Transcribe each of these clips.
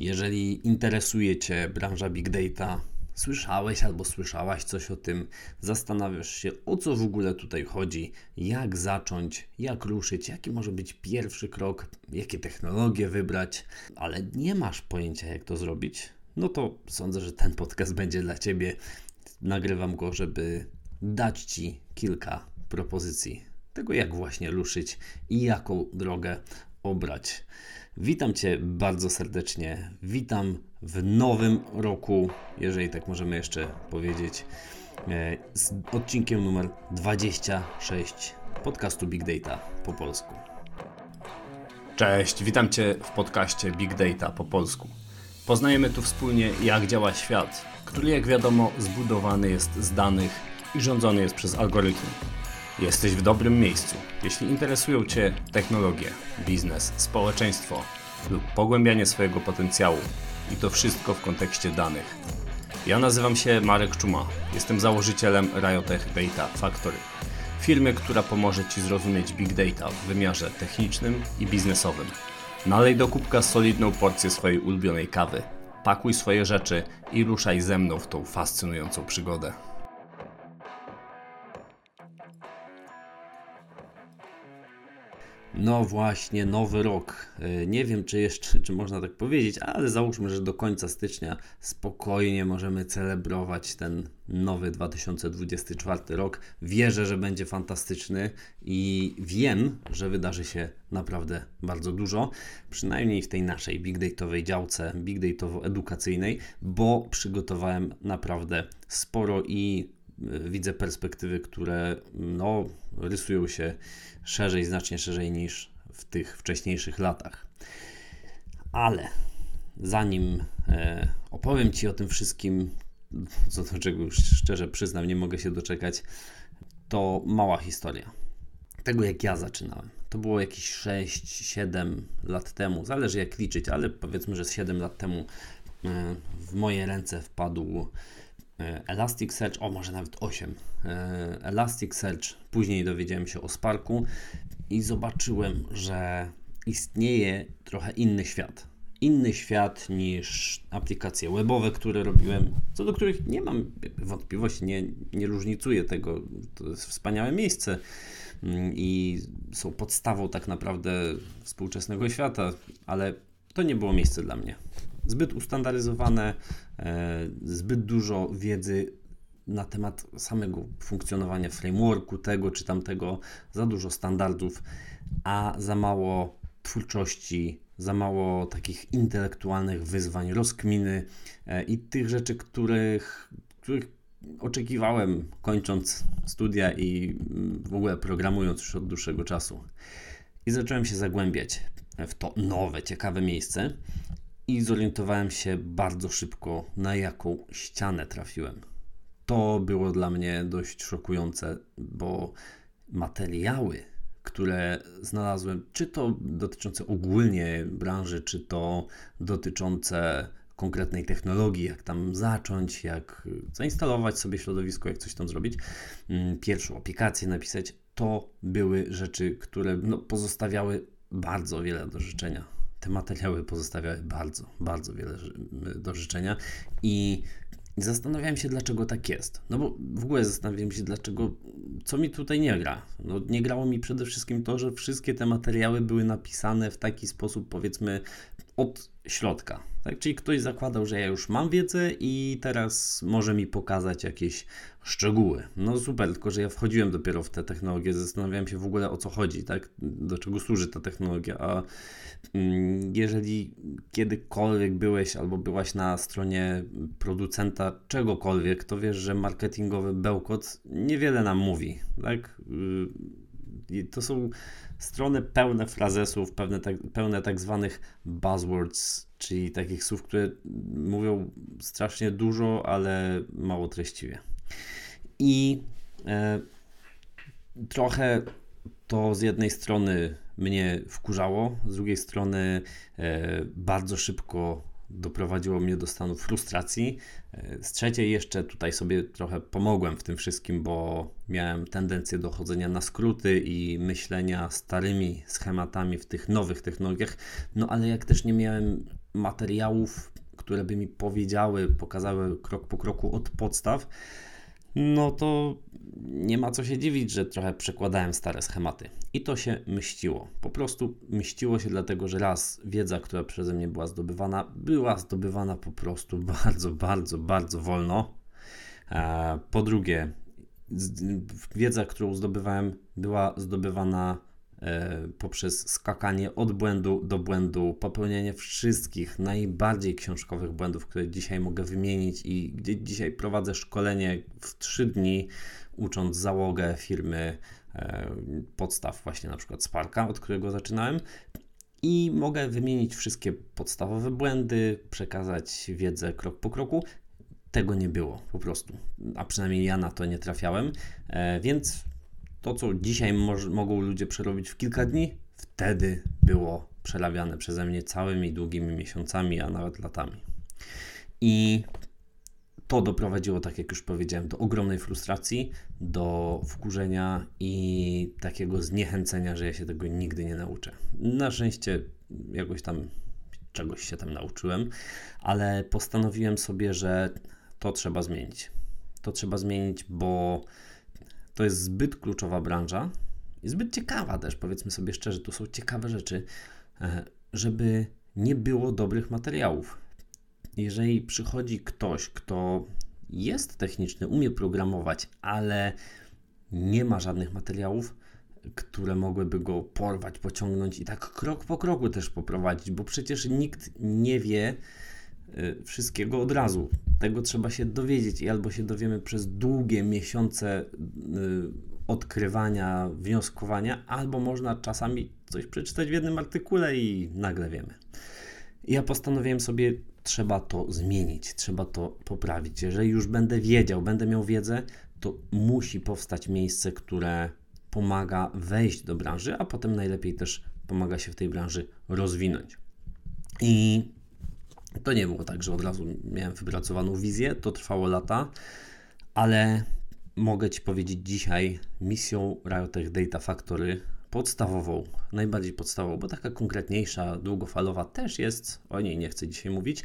Jeżeli interesuje Cię branża Big Data, słyszałeś albo słyszałaś coś o tym, zastanawiasz się o co w ogóle tutaj chodzi, jak zacząć, jak ruszyć, jaki może być pierwszy krok, jakie technologie wybrać, ale nie masz pojęcia jak to zrobić, no to sądzę, że ten podcast będzie dla Ciebie. Nagrywam go, żeby dać Ci kilka propozycji tego, jak właśnie ruszyć i jaką drogę obrać. Witam Cię bardzo serdecznie. Witam w nowym roku, jeżeli tak możemy jeszcze powiedzieć, e, z odcinkiem numer 26 podcastu Big Data po polsku. Cześć, witam Cię w podcaście Big Data po polsku. Poznajemy tu wspólnie, jak działa świat, który, jak wiadomo, zbudowany jest z danych i rządzony jest przez algorytmy. Jesteś w dobrym miejscu. Jeśli interesują Cię technologie, biznes, społeczeństwo lub pogłębianie swojego potencjału i to wszystko w kontekście danych. Ja nazywam się Marek Czuma. Jestem założycielem Riotech Data Factory. Firmy, która pomoże Ci zrozumieć Big Data w wymiarze technicznym i biznesowym. Nalej do kubka solidną porcję swojej ulubionej kawy. Pakuj swoje rzeczy i ruszaj ze mną w tą fascynującą przygodę. No właśnie, nowy rok. E, nie wiem, czy jeszcze, czy można tak powiedzieć, ale załóżmy, że do końca stycznia spokojnie możemy celebrować ten nowy 2024 rok. Wierzę, że będzie fantastyczny i wiem, że wydarzy się naprawdę bardzo dużo, przynajmniej w tej naszej big dataowej działce, big dataowo-edukacyjnej, bo przygotowałem naprawdę sporo i e, widzę perspektywy, które no, rysują się szerzej, znacznie szerzej niż w tych wcześniejszych latach. Ale zanim e, opowiem Ci o tym wszystkim, co do czego już szczerze przyznam, nie mogę się doczekać, to mała historia. Tego jak ja zaczynałem. To było jakieś 6-7 lat temu, zależy jak liczyć, ale powiedzmy, że z 7 lat temu e, w moje ręce wpadł Elasticsearch, o może nawet 8. E, Elasticsearch, później dowiedziałem się o Sparku i zobaczyłem, że istnieje trochę inny świat. Inny świat niż aplikacje webowe, które robiłem, co do których nie mam wątpliwości, nie, nie różnicuję tego. To jest wspaniałe miejsce mm, i są podstawą tak naprawdę współczesnego świata, ale to nie było miejsce dla mnie. Zbyt ustandaryzowane, e, zbyt dużo wiedzy na temat samego funkcjonowania frameworku, tego czy tamtego, za dużo standardów, a za mało twórczości, za mało takich intelektualnych wyzwań, rozkminy e, i tych rzeczy, których, których oczekiwałem kończąc studia i mm, w ogóle programując już od dłuższego czasu. I zacząłem się zagłębiać w to nowe, ciekawe miejsce i zorientowałem się bardzo szybko, na jaką ścianę trafiłem to było dla mnie dość szokujące, bo materiały, które znalazłem, czy to dotyczące ogólnie branży, czy to dotyczące konkretnej technologii, jak tam zacząć, jak zainstalować sobie środowisko, jak coś tam zrobić, mm, pierwszą aplikację napisać, to były rzeczy, które no, pozostawiały bardzo wiele do życzenia. Te materiały pozostawiały bardzo, bardzo wiele do życzenia i zastanawiałem się, dlaczego tak jest. No bo w ogóle zastanawiałem się, dlaczego, co mi tutaj nie gra. No, nie grało mi przede wszystkim to, że wszystkie te materiały były napisane w taki sposób, powiedzmy, od środka. Tak? Czyli ktoś zakładał, że ja już mam wiedzę i teraz może mi pokazać jakieś szczegóły. No super, tylko że ja wchodziłem dopiero w tę technologię, zastanawiałem się w ogóle o co chodzi, tak? do czego służy ta technologia. A mm, jeżeli kiedykolwiek byłeś albo byłaś na stronie producenta czegokolwiek, to wiesz, że marketingowy bełkot niewiele nam mówi. Tak? Y, to są strony pełne frazesów, pełne tak, pełne tak zwanych buzzwords, czyli takich słów, które mówią strasznie dużo, ale mało treściwie. I e, trochę to z jednej strony mnie wkurzało, z drugiej strony e, bardzo szybko doprowadziło mnie do stanu frustracji. E, z trzeciej jeszcze tutaj sobie trochę pomogłem w tym wszystkim, bo miałem tendencję do chodzenia na skróty i myślenia starymi schematami w tych nowych technologiach, no ale jak też nie miałem materiałów, które by mi powiedziały, pokazały krok po kroku od podstaw, no to nie ma co się dziwić, że trochę przekładałem stare schematy. I to się myśliło. Po prostu myśliło się dlatego, że raz wiedza, która przeze mnie była zdobywana, była zdobywana po prostu bardzo, bardzo, bardzo wolno. Po drugie, wiedza, którą zdobywałem, była zdobywana poprzez skakanie od błędu do błędu, popełnianie wszystkich najbardziej książkowych błędów, które dzisiaj mogę wymienić i gdzie dzisiaj prowadzę szkolenie w 3 dni, ucząc załogę firmy e, podstaw właśnie na przykład Sparka, od którego zaczynałem. I mogę wymienić wszystkie podstawowe błędy, przekazać wiedzę krok po kroku. Tego nie było po prostu, a przynajmniej ja na to nie trafiałem, e, więc to, co dzisiaj mogą ludzie przerobić w kilka dni, wtedy było przerabiane przeze mnie całymi długimi miesiącami, a nawet latami. I to doprowadziło, tak jak już powiedziałem, do ogromnej frustracji, do wkurzenia i takiego zniechęcenia, że ja się tego nigdy nie nauczę. Na szczęście jakoś tam czegoś się tam nauczyłem, ale postanowiłem sobie, że to trzeba zmienić. To trzeba zmienić, bo to jest zbyt kluczowa branża i zbyt ciekawa też, powiedzmy sobie szczerze, tu są ciekawe rzeczy, e, żeby nie było dobrych materiałów. Jeżeli przychodzi ktoś, kto jest techniczny, umie programować, ale nie ma żadnych materiałów, które mogłyby go porwać, pociągnąć i tak krok po kroku też poprowadzić, bo przecież nikt nie wie wszystkiego od razu tego trzeba się dowiedzieć i albo się dowiemy przez długie miesiące y, odkrywania, wnioskowania, albo można czasami coś przeczytać w jednym artykule i nagle wiemy. ja postanowiłem sobie, trzeba to zmienić, trzeba to poprawić. Jeżeli już będę wiedział, będę miał wiedzę, to musi powstać miejsce, które pomaga wejść do branży, a potem najlepiej też pomaga się w tej branży rozwinąć. I to nie było tak, że od razu miałem wypracowaną wizję, to trwało lata, ale mogę Ci powiedzieć dzisiaj misją Riotech Data Factory podstawową, najbardziej podstawową, bo taka konkretniejsza, długofalowa też jest, o niej nie chcę dzisiaj mówić,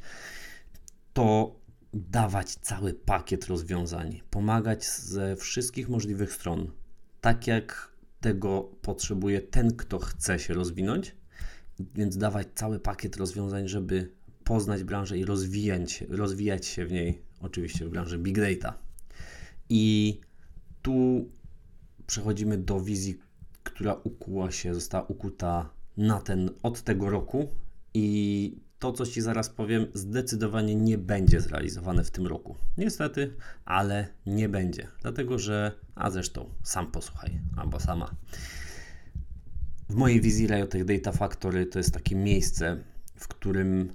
to dawać cały pakiet rozwiązań, pomagać ze wszystkich możliwych stron, tak jak tego potrzebuje ten, kto chce się rozwinąć, więc dawać cały pakiet rozwiązań, żeby poznać branżę i rozwijać, rozwijać się w niej, oczywiście w branży Big Data. I tu przechodzimy do wizji, która ukuła się, została ukuta na ten, od tego roku i to, co Ci zaraz powiem, zdecydowanie nie będzie zrealizowane w tym roku. Niestety, ale nie będzie. Dlatego, że, a zresztą, sam posłuchaj, albo sama. W mojej wizji Riotech Data Factory to jest takie miejsce, w którym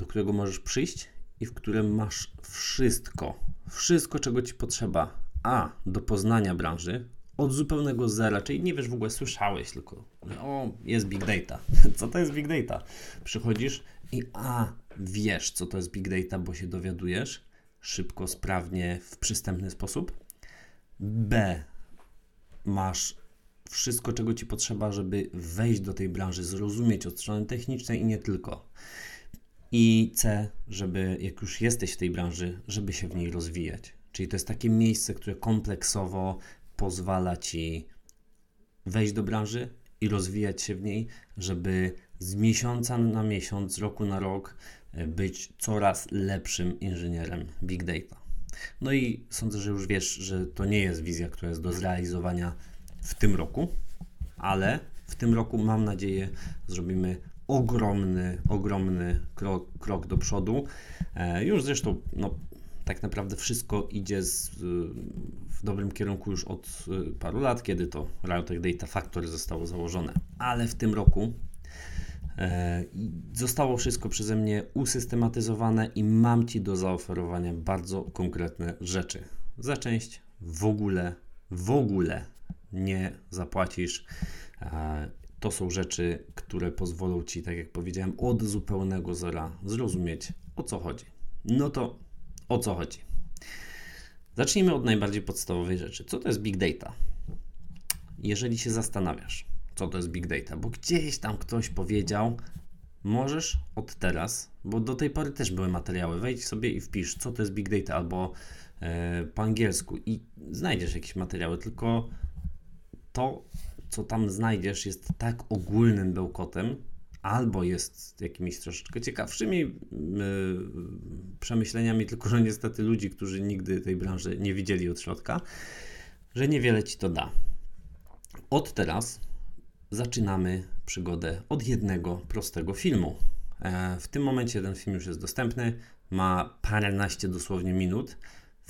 do którego możesz przyjść i w którym masz wszystko, wszystko czego ci potrzeba, a do poznania branży od zupełnego zera, czyli nie wiesz w ogóle, słyszałeś tylko, o, jest big data. Co to jest big data? Przychodzisz i a, wiesz, co to jest big data, bo się dowiadujesz szybko, sprawnie, w przystępny sposób. B, masz wszystko, czego ci potrzeba, żeby wejść do tej branży, zrozumieć od strony technicznej i nie tylko. I C, żeby jak już jesteś w tej branży, żeby się w niej rozwijać. Czyli to jest takie miejsce, które kompleksowo pozwala ci wejść do branży i rozwijać się w niej, żeby z miesiąca na miesiąc, z roku na rok e, być coraz lepszym inżynierem big data. No i sądzę, że już wiesz, że to nie jest wizja, która jest do zrealizowania w tym roku, ale w tym roku mam nadzieję zrobimy ogromny, ogromny krok, krok do przodu. E, już zresztą, no, tak naprawdę wszystko idzie z, w dobrym kierunku już od e, paru lat, kiedy to Riotech Data Factory zostało założone. Ale w tym roku e, zostało wszystko przeze mnie usystematyzowane i mam Ci do zaoferowania bardzo konkretne rzeczy. Za część w ogóle, w ogóle nie zapłacisz. To są rzeczy, które pozwolą Ci, tak jak powiedziałem, od zupełnego zera zrozumieć o co chodzi. No to o co chodzi? Zacznijmy od najbardziej podstawowej rzeczy. Co to jest big data? Jeżeli się zastanawiasz, co to jest big data, bo gdzieś tam ktoś powiedział, możesz od teraz, bo do tej pory też były materiały, wejdź sobie i wpisz, co to jest Big Data albo e, po angielsku i znajdziesz jakieś materiały, tylko to, co tam znajdziesz, jest tak ogólnym bełkotem, albo jest jakimiś troszeczkę ciekawszymi yy, przemyśleniami, tylko że niestety ludzi, którzy nigdy tej branży nie widzieli od środka, że niewiele ci to da. Od teraz zaczynamy przygodę od jednego prostego filmu. E, w tym momencie ten film już jest dostępny, ma paręnaście dosłownie minut.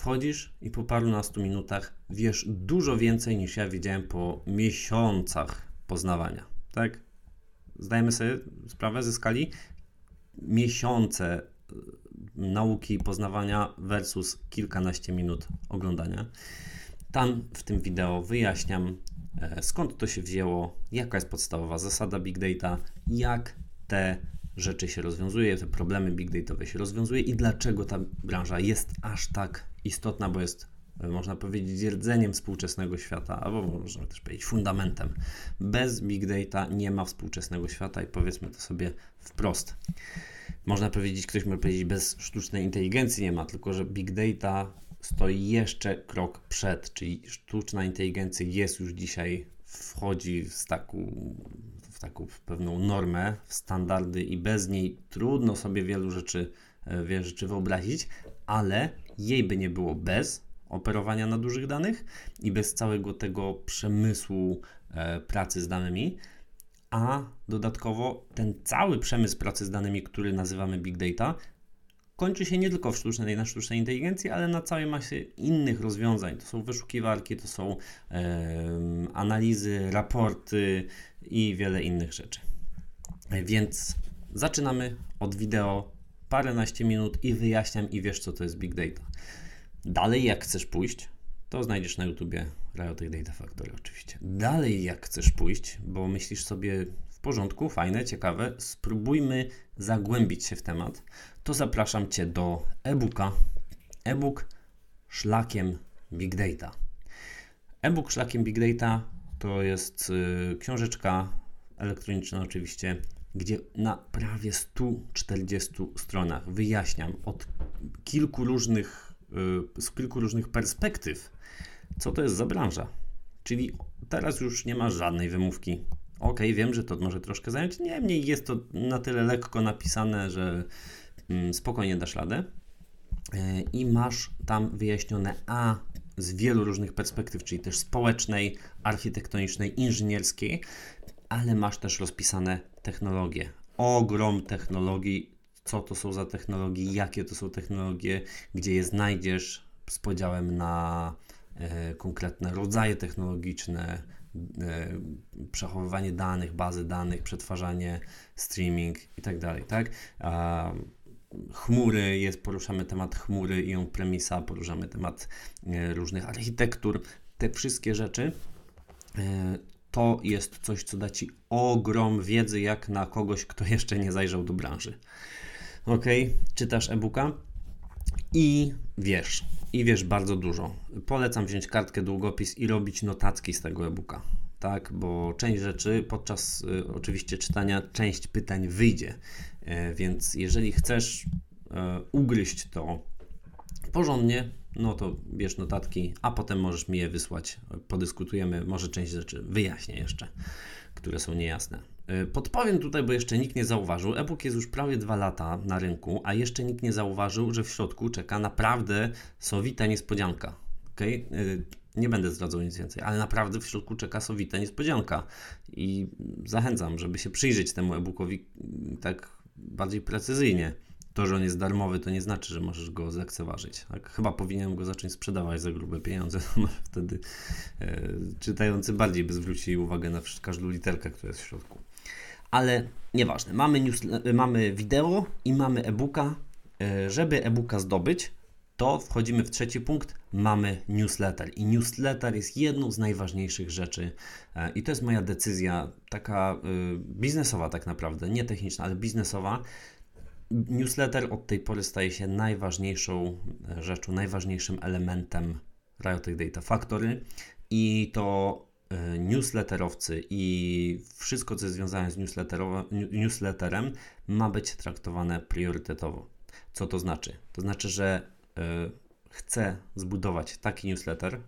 Wchodzisz i po parunastu minutach wiesz dużo więcej niż ja wiedziałem po miesiącach poznawania. Tak? Zdajemy sobie sprawę ze skali? Miesiące e, nauki poznawania versus kilkanaście minut oglądania. Tam w tym wideo wyjaśniam, e, skąd to się wzięło, jaka jest podstawowa zasada Big Data, jak te rzeczy się rozwiązuje, te problemy big dataowe się rozwiązuje i dlaczego ta branża jest aż tak istotna, bo jest, można powiedzieć, rdzeniem współczesnego świata, albo można też powiedzieć fundamentem. Bez big data nie ma współczesnego świata i powiedzmy to sobie wprost. Można powiedzieć, ktoś może powiedzieć, bez sztucznej inteligencji nie ma, tylko że big data stoi jeszcze krok przed, czyli sztuczna inteligencja jest już dzisiaj, wchodzi w taką, w taką pewną normę, w standardy i bez niej trudno sobie wielu rzeczy, e, wiele rzeczy wyobrazić, ale jej by nie było bez operowania na dużych danych i bez całego tego przemysłu e, pracy z danymi, a dodatkowo ten cały przemysł pracy z danymi, który nazywamy big data, kończy się nie tylko w sztucznej, na sztucznej inteligencji, ale na całej masie innych rozwiązań. To są wyszukiwarki, to są e, analizy, raporty i wiele innych rzeczy. Więc zaczynamy od wideo paręnaście minut i wyjaśniam i wiesz, co to jest Big Data. Dalej, jak chcesz pójść, to znajdziesz na YouTubie Riotic Data Factory oczywiście. Dalej, jak chcesz pójść, bo myślisz sobie w porządku, fajne, ciekawe, spróbujmy zagłębić się w temat, to zapraszam Cię do e-booka. E-book szlakiem Big Data. E-book szlakiem Big Data to jest y, książeczka elektroniczna oczywiście, gdzie na prawie 140 stronach wyjaśniam od kilku różnych, y, z kilku różnych perspektyw, co to jest za branża. Czyli teraz już nie ma żadnej wymówki. Ok, wiem, że to może troszkę zająć. Niemniej jest to na tyle lekko napisane, że mm, spokojnie dasz radę. E, I masz tam wyjaśnione A z wielu różnych perspektyw, czyli też społecznej, architektonicznej, inżynierskiej, ale masz też rozpisane technologie. Ogrom technologii, co to są za technologie, jakie to są technologie, gdzie je znajdziesz z podziałem na e, konkretne rodzaje technologiczne, e, przechowywanie danych, bazy danych, przetwarzanie, streaming itd. Tak? A, chmury, jest, poruszamy temat chmury i on premisa, poruszamy temat e, różnych architektur. Te wszystkie rzeczy e, to jest coś, co da Ci ogrom wiedzy, jak na kogoś, kto jeszcze nie zajrzał do branży. Ok, czytasz e-booka i wiesz, i wiesz bardzo dużo. Polecam wziąć kartkę, długopis i robić notatki z tego e-booka. Tak, bo część rzeczy podczas y, oczywiście czytania, część pytań wyjdzie. E, więc jeżeli chcesz e, ugryźć to porządnie, no to bierz notatki, a potem możesz mi je wysłać. Podyskutujemy, może część rzeczy wyjaśnię jeszcze, które są niejasne. E, podpowiem tutaj, bo jeszcze nikt nie zauważył. E-book jest już prawie dwa lata na rynku, a jeszcze nikt nie zauważył, że w środku czeka naprawdę sowita niespodzianka. Okay? Nie będę zdradzał nic więcej, ale naprawdę w środku czeka sowita niespodzianka. I zachęcam, żeby się przyjrzeć temu e-bookowi tak bardziej precyzyjnie. To, że on jest darmowy, to nie znaczy, że możesz go zlekceważyć. Tak? Chyba powinienem go zacząć sprzedawać za grube pieniądze. Wtedy e, czytający bardziej by zwrócili uwagę na każdą literkę, która jest w środku. Ale nieważne. Mamy, news, mamy wideo i mamy e-booka. E, żeby e-booka zdobyć, to wchodzimy w trzeci punkt. Mamy newsletter. I newsletter jest jedną z najważniejszych rzeczy. E, I to jest moja decyzja, taka y, biznesowa, tak naprawdę, nie techniczna, ale biznesowa newsletter od tej pory staje się najważniejszą e, rzeczą, najważniejszym elementem Riotic Data Factory i to e, newsletterowcy i wszystko, co jest związane z newsletterem, ma być traktowane priorytetowo. Co to znaczy? To znaczy, że e, chcę zbudować taki newsletter,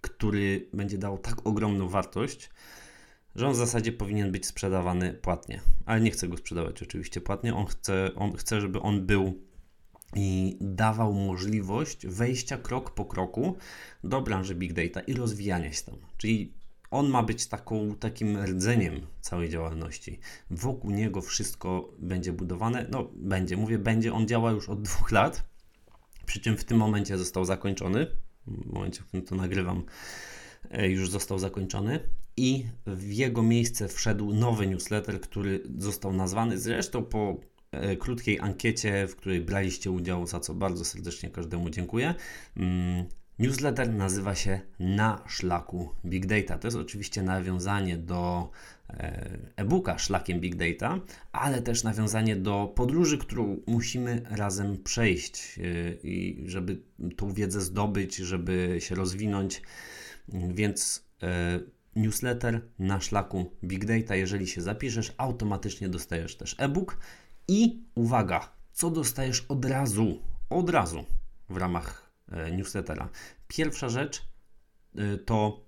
który będzie dał tak ogromną wartość, że on w zasadzie powinien być sprzedawany płatnie. Ale nie chcę go sprzedawać oczywiście płatnie. On chce, on chce żeby on był i dawał możliwość wejścia krok po kroku do branży big data i rozwijania się tam. Czyli on ma być taką, takim rdzeniem całej działalności. Wokół niego wszystko będzie budowane. No, będzie, mówię, będzie. On działa już od dwóch lat, przy czym w tym momencie został zakończony. W momencie, w którym to nagrywam, e, już został zakończony. I w jego miejsce wszedł nowy newsletter, który został nazwany zresztą po E, krótkiej ankiecie, w której braliście udział, za co bardzo serdecznie każdemu dziękuję. Mm, newsletter nazywa się Na szlaku Big Data. To jest oczywiście nawiązanie do e, e-booka Szlakiem Big Data, ale też nawiązanie do podróży, którą musimy razem przejść e, i żeby tą wiedzę zdobyć, żeby się rozwinąć. Więc newsletter na szlaku Big Data, jeżeli się zapiszesz, automatycznie dostajesz też e-book i uwaga, co dostajesz od razu, od razu w ramach e, newslettera. Pierwsza rzecz e, to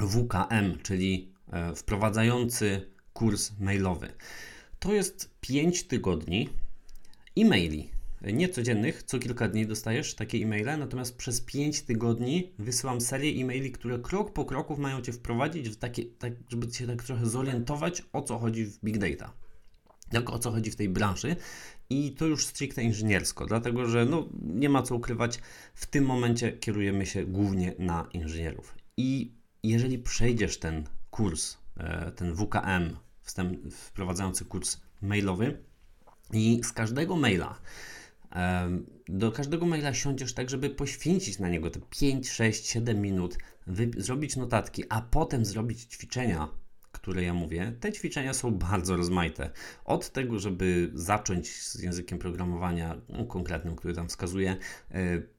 WKM, czyli e, wprowadzający kurs mailowy. To jest 5 tygodni e-maili. Nie codziennych, co kilka dni dostajesz takie e-maile, natomiast przez 5 tygodni wysyłam serię e-maili, które krok po kroku mają Cię wprowadzić w takie, tak, żeby Cię tak trochę zorientować, o co chodzi w Big Data jak o co chodzi w tej branży i to już stricte inżyniersko, dlatego że no, nie ma co ukrywać, w tym momencie kierujemy się głównie na inżynierów. I jeżeli przejdziesz ten kurs, e, ten WKM, wstęp, wprowadzający kurs mailowy i z każdego maila do każdego maila siądziesz tak, żeby poświęcić na niego te 5, 6, 7 minut, zrobić notatki, a potem zrobić ćwiczenia które ja mówię, te ćwiczenia są bardzo rozmaite. Od tego, żeby zacząć z językiem programowania no, konkretnym, który tam wskazuje,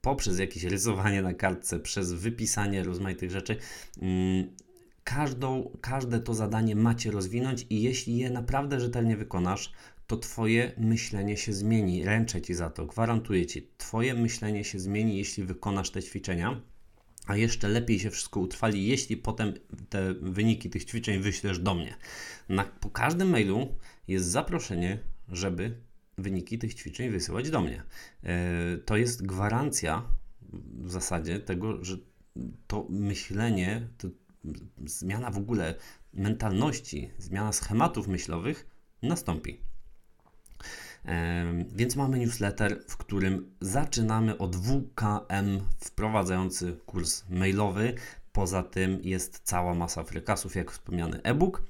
poprzez jakieś rysowanie na kartce, przez wypisanie rozmaitych rzeczy. Mm, każdą, każde to zadanie macie rozwinąć i jeśli je naprawdę rzetelnie wykonasz, to Twoje myślenie się zmieni. Ręczę Ci za to, gwarantuję Ci. Twoje myślenie się zmieni, jeśli wykonasz te ćwiczenia a jeszcze lepiej się wszystko utrwali, jeśli potem te wyniki tych ćwiczeń wyślesz do mnie. Na, po każdym mailu jest zaproszenie, żeby wyniki tych ćwiczeń wysyłać do mnie. E, to jest gwarancja w zasadzie tego, że to myślenie, to zmiana w ogóle mentalności, zmiana schematów myślowych nastąpi. Więc mamy newsletter, w którym zaczynamy od WKM wprowadzający kurs mailowy. Poza tym jest cała masa frykasów, jak wspomniany e-book,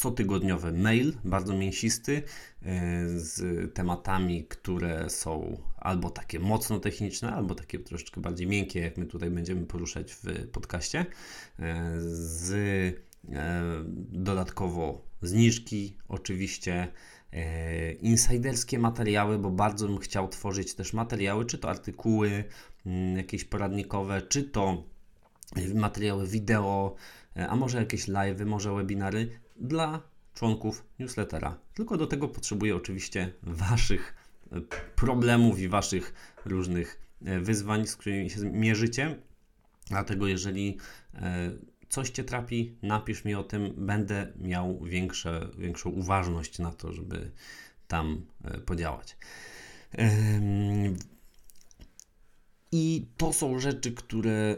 cotygodniowy mail, bardzo mięsisty, e, z tematami, które są albo takie mocno techniczne, albo takie troszeczkę bardziej miękkie, jak my tutaj będziemy poruszać w podcaście, e, z e, dodatkowo zniżki oczywiście, insiderskie materiały, bo bardzo bym chciał tworzyć też materiały, czy to artykuły mm, jakieś poradnikowe, czy to materiały wideo, e, a może jakieś live, może webinary dla członków newslettera. Tylko do tego potrzebuję oczywiście Waszych e, problemów i Waszych różnych e, wyzwań, z którymi się mierzycie. Dlatego jeżeli coś Cię trapi, napisz mi o tym, będę miał większe, większą uważność na to, żeby tam e, podziałać. I to są rzeczy, które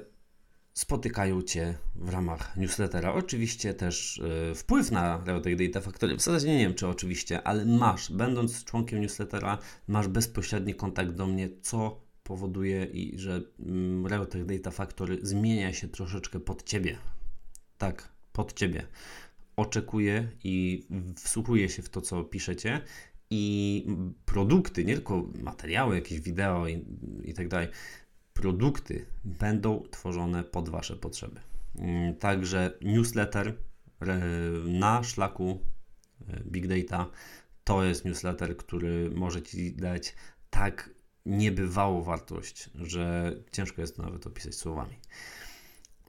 spotykają Cię w ramach newslettera. Oczywiście też e, wpływ na Realtek Data Factory, w zasadzie nie wiem czy oczywiście, ale masz, będąc członkiem newslettera, masz bezpośredni kontakt do mnie, co powoduje, i że mm, Data Factory zmienia się troszeczkę pod Ciebie tak, pod Ciebie. Oczekuję i wsłuchuję się w to, co piszecie i produkty, nie tylko materiały, jakieś wideo i, i tak dalej, produkty będą tworzone pod Wasze potrzeby. Mm, także newsletter na szlaku e, Big Data to jest newsletter, który może Ci dać tak niebywałą wartość, że ciężko jest to nawet opisać słowami.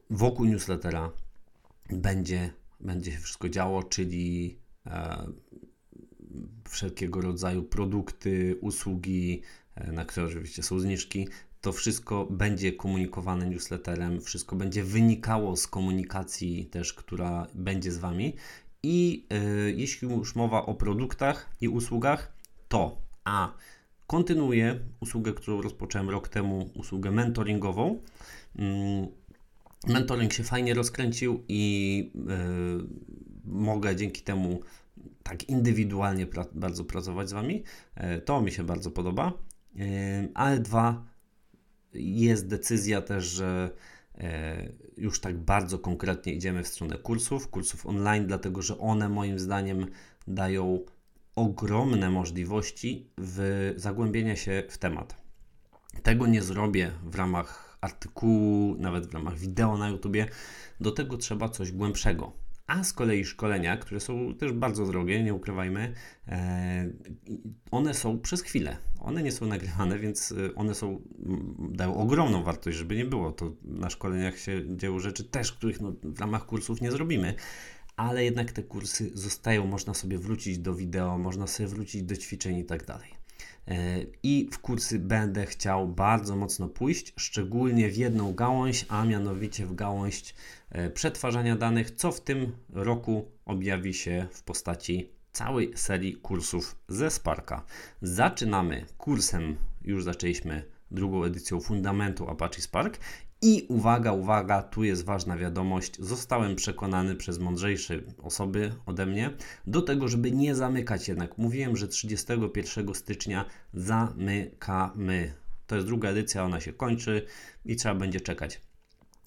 Wokół newslettera będzie, będzie się wszystko działo, czyli e, wszelkiego rodzaju produkty, usługi, e, na które oczywiście są zniżki. To wszystko będzie komunikowane newsletterem, wszystko będzie wynikało z komunikacji też, która będzie z Wami. I y, jeśli już mowa o produktach i usługach, to a kontynuuję usługę, którą rozpocząłem rok temu, usługę mentoringową. Mm, mentoring się fajnie rozkręcił i y, mogę dzięki temu tak indywidualnie pra bardzo pracować z Wami. Y, to mi się bardzo podoba. ale dwa, jest decyzja też, że już tak bardzo konkretnie idziemy w stronę kursów, kursów online, dlatego że one moim zdaniem dają ogromne możliwości w zagłębienia się w temat. Tego nie zrobię w ramach artykułu, nawet w ramach wideo na YouTubie. Do tego trzeba coś głębszego. A z kolei szkolenia, które są też bardzo drogie, nie ukrywajmy, e, one są przez chwilę. One nie są nagrywane, więc e, one są, dają ogromną wartość, żeby nie było. To na szkoleniach się dzieją rzeczy też, których no, w ramach kursów nie zrobimy ale jednak te kursy zostają, można sobie wrócić do wideo, można sobie wrócić do ćwiczeń i tak dalej. E, I w kursy będę chciał bardzo mocno pójść, szczególnie w jedną gałąź, a mianowicie w gałąź e, przetwarzania danych, co w tym roku objawi się w postaci całej serii kursów ze Sparka. Zaczynamy kursem, już zaczęliśmy drugą edycją Fundamentu Apache Spark i uwaga, uwaga, tu jest ważna wiadomość. Zostałem przekonany przez mądrzejsze osoby ode mnie do tego, żeby nie zamykać jednak. Mówiłem, że 31 stycznia zamykamy. To jest druga edycja, ona się kończy i trzeba będzie czekać.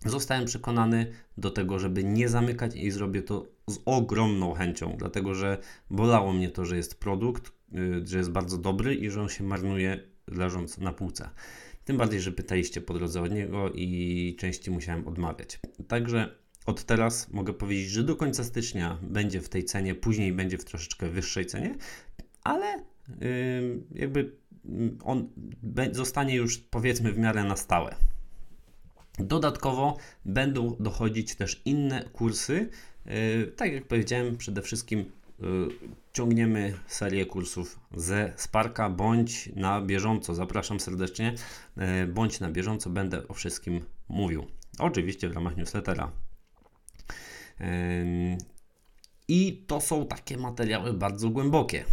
Zostałem przekonany do tego, żeby nie zamykać i zrobię to z ogromną chęcią, dlatego że bolało mnie to, że jest produkt, y, że jest bardzo dobry i że on się marnuje leżąc na półce. Tym bardziej, że pytaliście po drodze od niego i częściej musiałem odmawiać. Także od teraz mogę powiedzieć, że do końca stycznia będzie w tej cenie, później będzie w troszeczkę wyższej cenie, ale yy, jakby on zostanie już powiedzmy w miarę na stałe. Dodatkowo będą dochodzić też inne kursy. Yy, tak jak powiedziałem, przede wszystkim ciągniemy serię kursów ze Sparka, bądź na bieżąco. Zapraszam serdecznie, y, bądź na bieżąco będę o wszystkim mówił. Oczywiście w ramach newslettera. I to są takie materiały bardzo głębokie,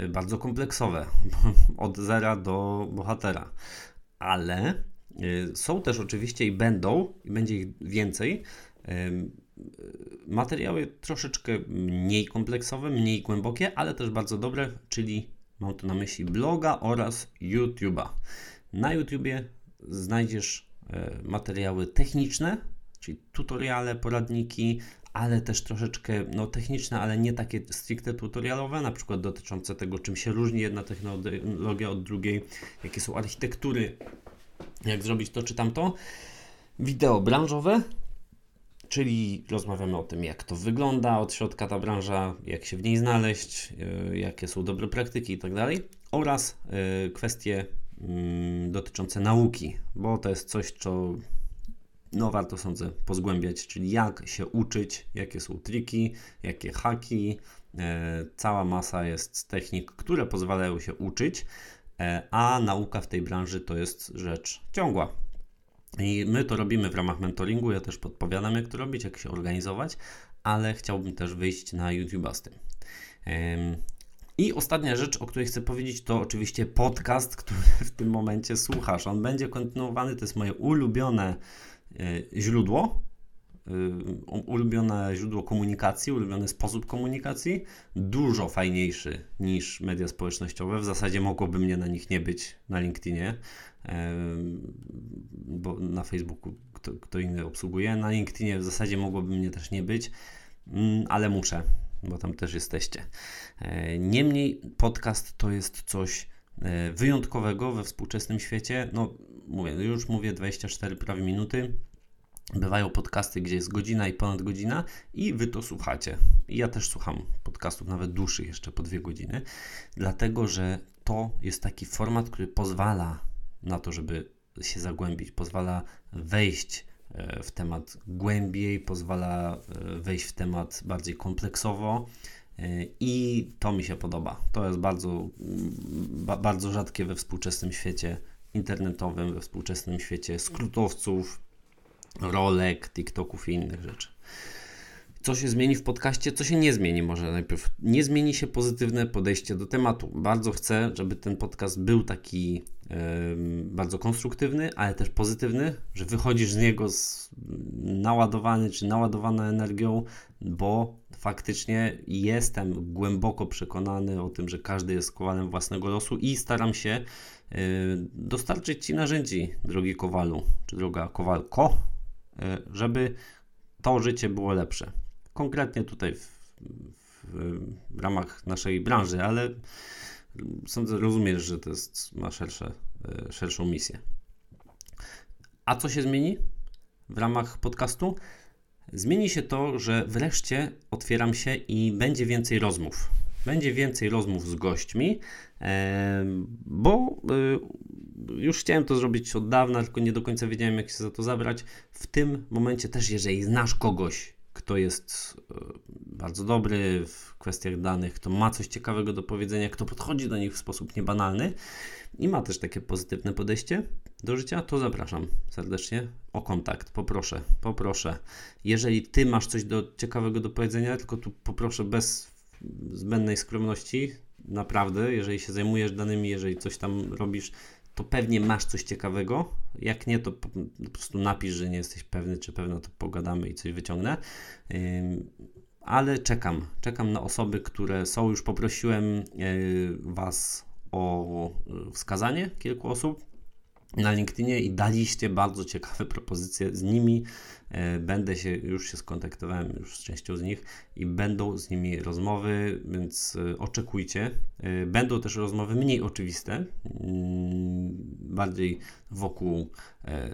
y, bardzo kompleksowe, od zera do bohatera. Ale są też oczywiście i będą, i będzie ich więcej materiały troszeczkę mniej kompleksowe, mniej głębokie, ale też bardzo dobre, czyli mam tu na myśli bloga oraz YouTube'a. Na YouTubie znajdziesz e, materiały techniczne, czyli tutoriale, poradniki, ale też troszeczkę no, techniczne, ale nie takie stricte tutorialowe, na przykład dotyczące tego, czym się różni jedna technologia od drugiej, jakie są architektury, jak zrobić to czy tamto. Wideo branżowe, Czyli rozmawiamy o tym, jak to wygląda od środka ta branża, jak się w niej znaleźć, yy, jakie są dobre praktyki itd. Tak oraz yy, kwestie yy, dotyczące nauki, bo to jest coś, co no, warto sądzę pozgłębiać, czyli jak się uczyć, jakie są triki, jakie haki. Cała masa jest technik, które pozwalają się uczyć, a nauka w tej branży to jest rzecz ciągła. I my to robimy w ramach mentoringu. Ja też podpowiadam, jak to robić, jak się organizować, ale chciałbym też wyjść na YouTube z tym. I ostatnia rzecz, o której chcę powiedzieć, to oczywiście podcast, który w tym momencie słuchasz. On będzie kontynuowany, to jest moje ulubione e, źródło, ulubione źródło komunikacji, ulubiony sposób komunikacji, dużo fajniejszy niż media społecznościowe. W zasadzie mogłoby mnie na nich nie być na LinkedInie bo na Facebooku kto, kto inny obsługuje. Na LinkedInie w zasadzie mogłoby mnie też nie być, mm, ale muszę, bo tam też jesteście. E, niemniej podcast to jest coś e, wyjątkowego we współczesnym świecie. No, mówię, już mówię 24 prawie minuty. Bywają podcasty, gdzie jest godzina i ponad godzina, i wy to słuchacie. I ja też słucham podcastów, nawet dłuższych, jeszcze po dwie godziny, dlatego że to jest taki format, który pozwala na to, żeby się zagłębić, pozwala wejść e, w temat głębiej, pozwala e, wejść w temat bardziej kompleksowo. I to mi się podoba. To jest bardzo, bardzo rzadkie we współczesnym świecie internetowym, we współczesnym świecie skrótowców, rolek, TikToków i innych rzeczy. Co się zmieni w podcaście, co się nie zmieni może najpierw. Nie zmieni się pozytywne podejście do tematu. Bardzo chcę, żeby ten podcast był taki yy, bardzo konstruktywny, ale też pozytywny, że wychodzisz z niego z, naładowany czy naładowana energią, bo faktycznie jestem głęboko przekonany o tym, że każdy jest kowalem własnego losu i staram się dostarczyć Ci narzędzi, drogi kowalu, czy droga kowalko, żeby to życie było lepsze konkretnie tutaj w, w, ramach naszej branży, ale sądzę, rozumiesz, że to jest, ma szersze, e, szerszą misję. A co się zmieni w ramach podcastu? Zmieni się to, że wreszcie otwieram się i będzie więcej rozmów. Będzie więcej rozmów z gośćmi, bo e, już chciałem to zrobić od dawna, tylko nie do końca wiedziałem, jak się za to zabrać. W tym momencie też, jeżeli znasz kogoś, kto jest e, bardzo dobry w kwestiach danych, kto ma coś ciekawego do powiedzenia, kto podchodzi do nich w sposób niebanalny i ma też takie pozytywne podejście do życia, to zapraszam serdecznie o kontakt. Poproszę, poproszę. Jeżeli ty masz coś do ciekawego do powiedzenia, tylko tu poproszę bez zbędnej skromności, naprawdę, jeżeli się zajmujesz danymi, jeżeli coś tam robisz, to pewnie masz coś ciekawego. Jak nie, to po, prostu napisz, że nie jesteś pewny czy pewna, to pogadamy i coś wyciągnę. ale czekam, czekam na osoby, które są. Już poprosiłem yy, Was o wskazanie kilku osób na LinkedInie i daliście bardzo ciekawe propozycje. Z nimi e, będę się, już się skontaktowałem już z częścią z nich i będą z nimi rozmowy, więc e, oczekujcie. E, będą też rozmowy mniej oczywiste, mm, bardziej wokół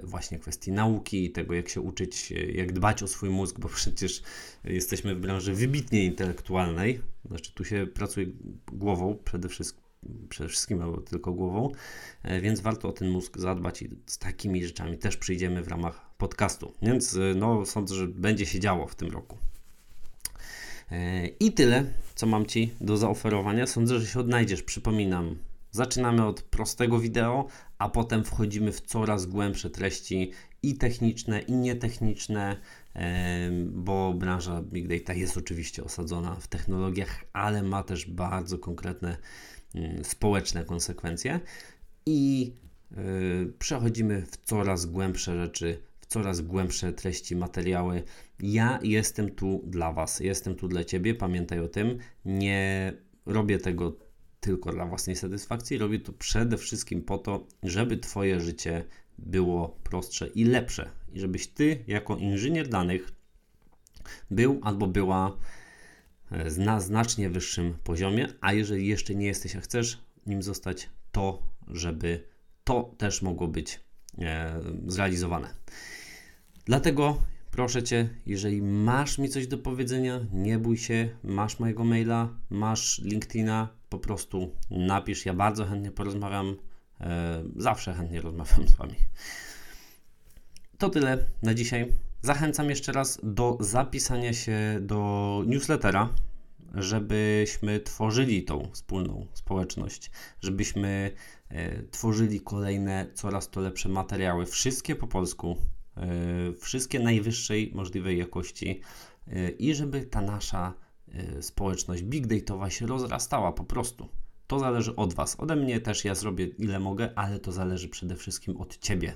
właśnie kwestii nauki, tego jak się uczyć, jak dbać o swój mózg, bo przecież jesteśmy w branży wybitnie intelektualnej, znaczy tu się pracuje głową przede wszystkim przede wszystkim albo tylko głową, e, więc warto o ten mózg zadbać i z takimi rzeczami też przyjdziemy w ramach podcastu. Więc e, no, sądzę, że będzie się działo w tym roku. E, I tyle, co mam Ci do zaoferowania. Sądzę, że się odnajdziesz. Przypominam, zaczynamy od prostego wideo, a potem wchodzimy w coraz głębsze treści i techniczne, i nietechniczne, bo branża Big Data jest oczywiście osadzona w technologiach, ale ma też bardzo konkretne społeczne konsekwencje i y, przechodzimy w coraz głębsze rzeczy, w coraz głębsze treści, materiały. Ja jestem tu dla Was, jestem tu dla Ciebie, pamiętaj o tym. Nie robię tego tylko dla własnej satysfakcji, robię to przede wszystkim po to, żeby Twoje życie było prostsze i lepsze. I żebyś Ty, jako inżynier danych, był albo była na znacznie wyższym poziomie, a jeżeli jeszcze nie jesteś, a chcesz nim zostać, to żeby to też mogło być e, zrealizowane. Dlatego proszę Cię, jeżeli masz mi coś do powiedzenia, nie bój się, masz mojego maila, masz LinkedIna, po prostu napisz, ja bardzo chętnie porozmawiam, e, zawsze chętnie rozmawiam z Wami. To tyle na dzisiaj. Zachęcam jeszcze raz do zapisania się do newslettera, żebyśmy tworzyli tą wspólną społeczność, żebyśmy e, tworzyli kolejne coraz to lepsze materiały, wszystkie po polsku, e, wszystkie najwyższej możliwej jakości e, i żeby ta nasza społeczność big dataowa się rozrastała po prostu. To zależy od Was. Ode mnie też ja zrobię ile mogę, ale to zależy przede wszystkim od Ciebie.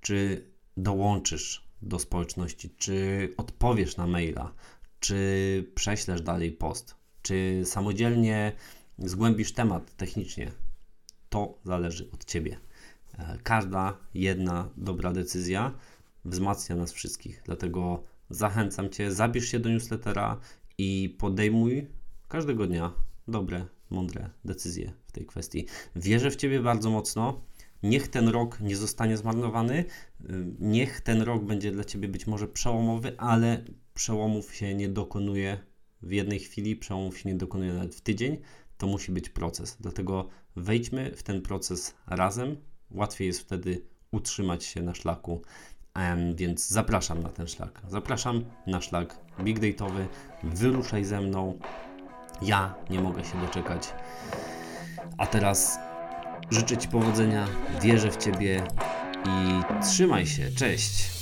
Czy dołączysz do społeczności, czy odpowiesz na maila, czy prześlesz dalej post, czy samodzielnie zgłębisz temat technicznie. To zależy od Ciebie. E, każda jedna dobra decyzja wzmacnia nas wszystkich. Dlatego zachęcam Cię, zabierz się do newslettera i podejmuj każdego dnia dobre, mądre decyzje w tej kwestii. Wierzę w Ciebie bardzo mocno. Niech ten rok nie zostanie zmarnowany, y, niech ten rok będzie dla Ciebie być może przełomowy, ale przełomów się nie dokonuje w jednej chwili, przełomów się nie dokonuje nawet w tydzień. To musi być proces. Dlatego wejdźmy w ten proces razem. Łatwiej jest wtedy utrzymać się na szlaku. Więc zapraszam na ten szlak. Zapraszam na szlak big date'owy. Wyruszaj ze mną. Ja nie mogę się doczekać. A teraz Życzę Ci powodzenia, wierzę w Ciebie i trzymaj się. Cześć!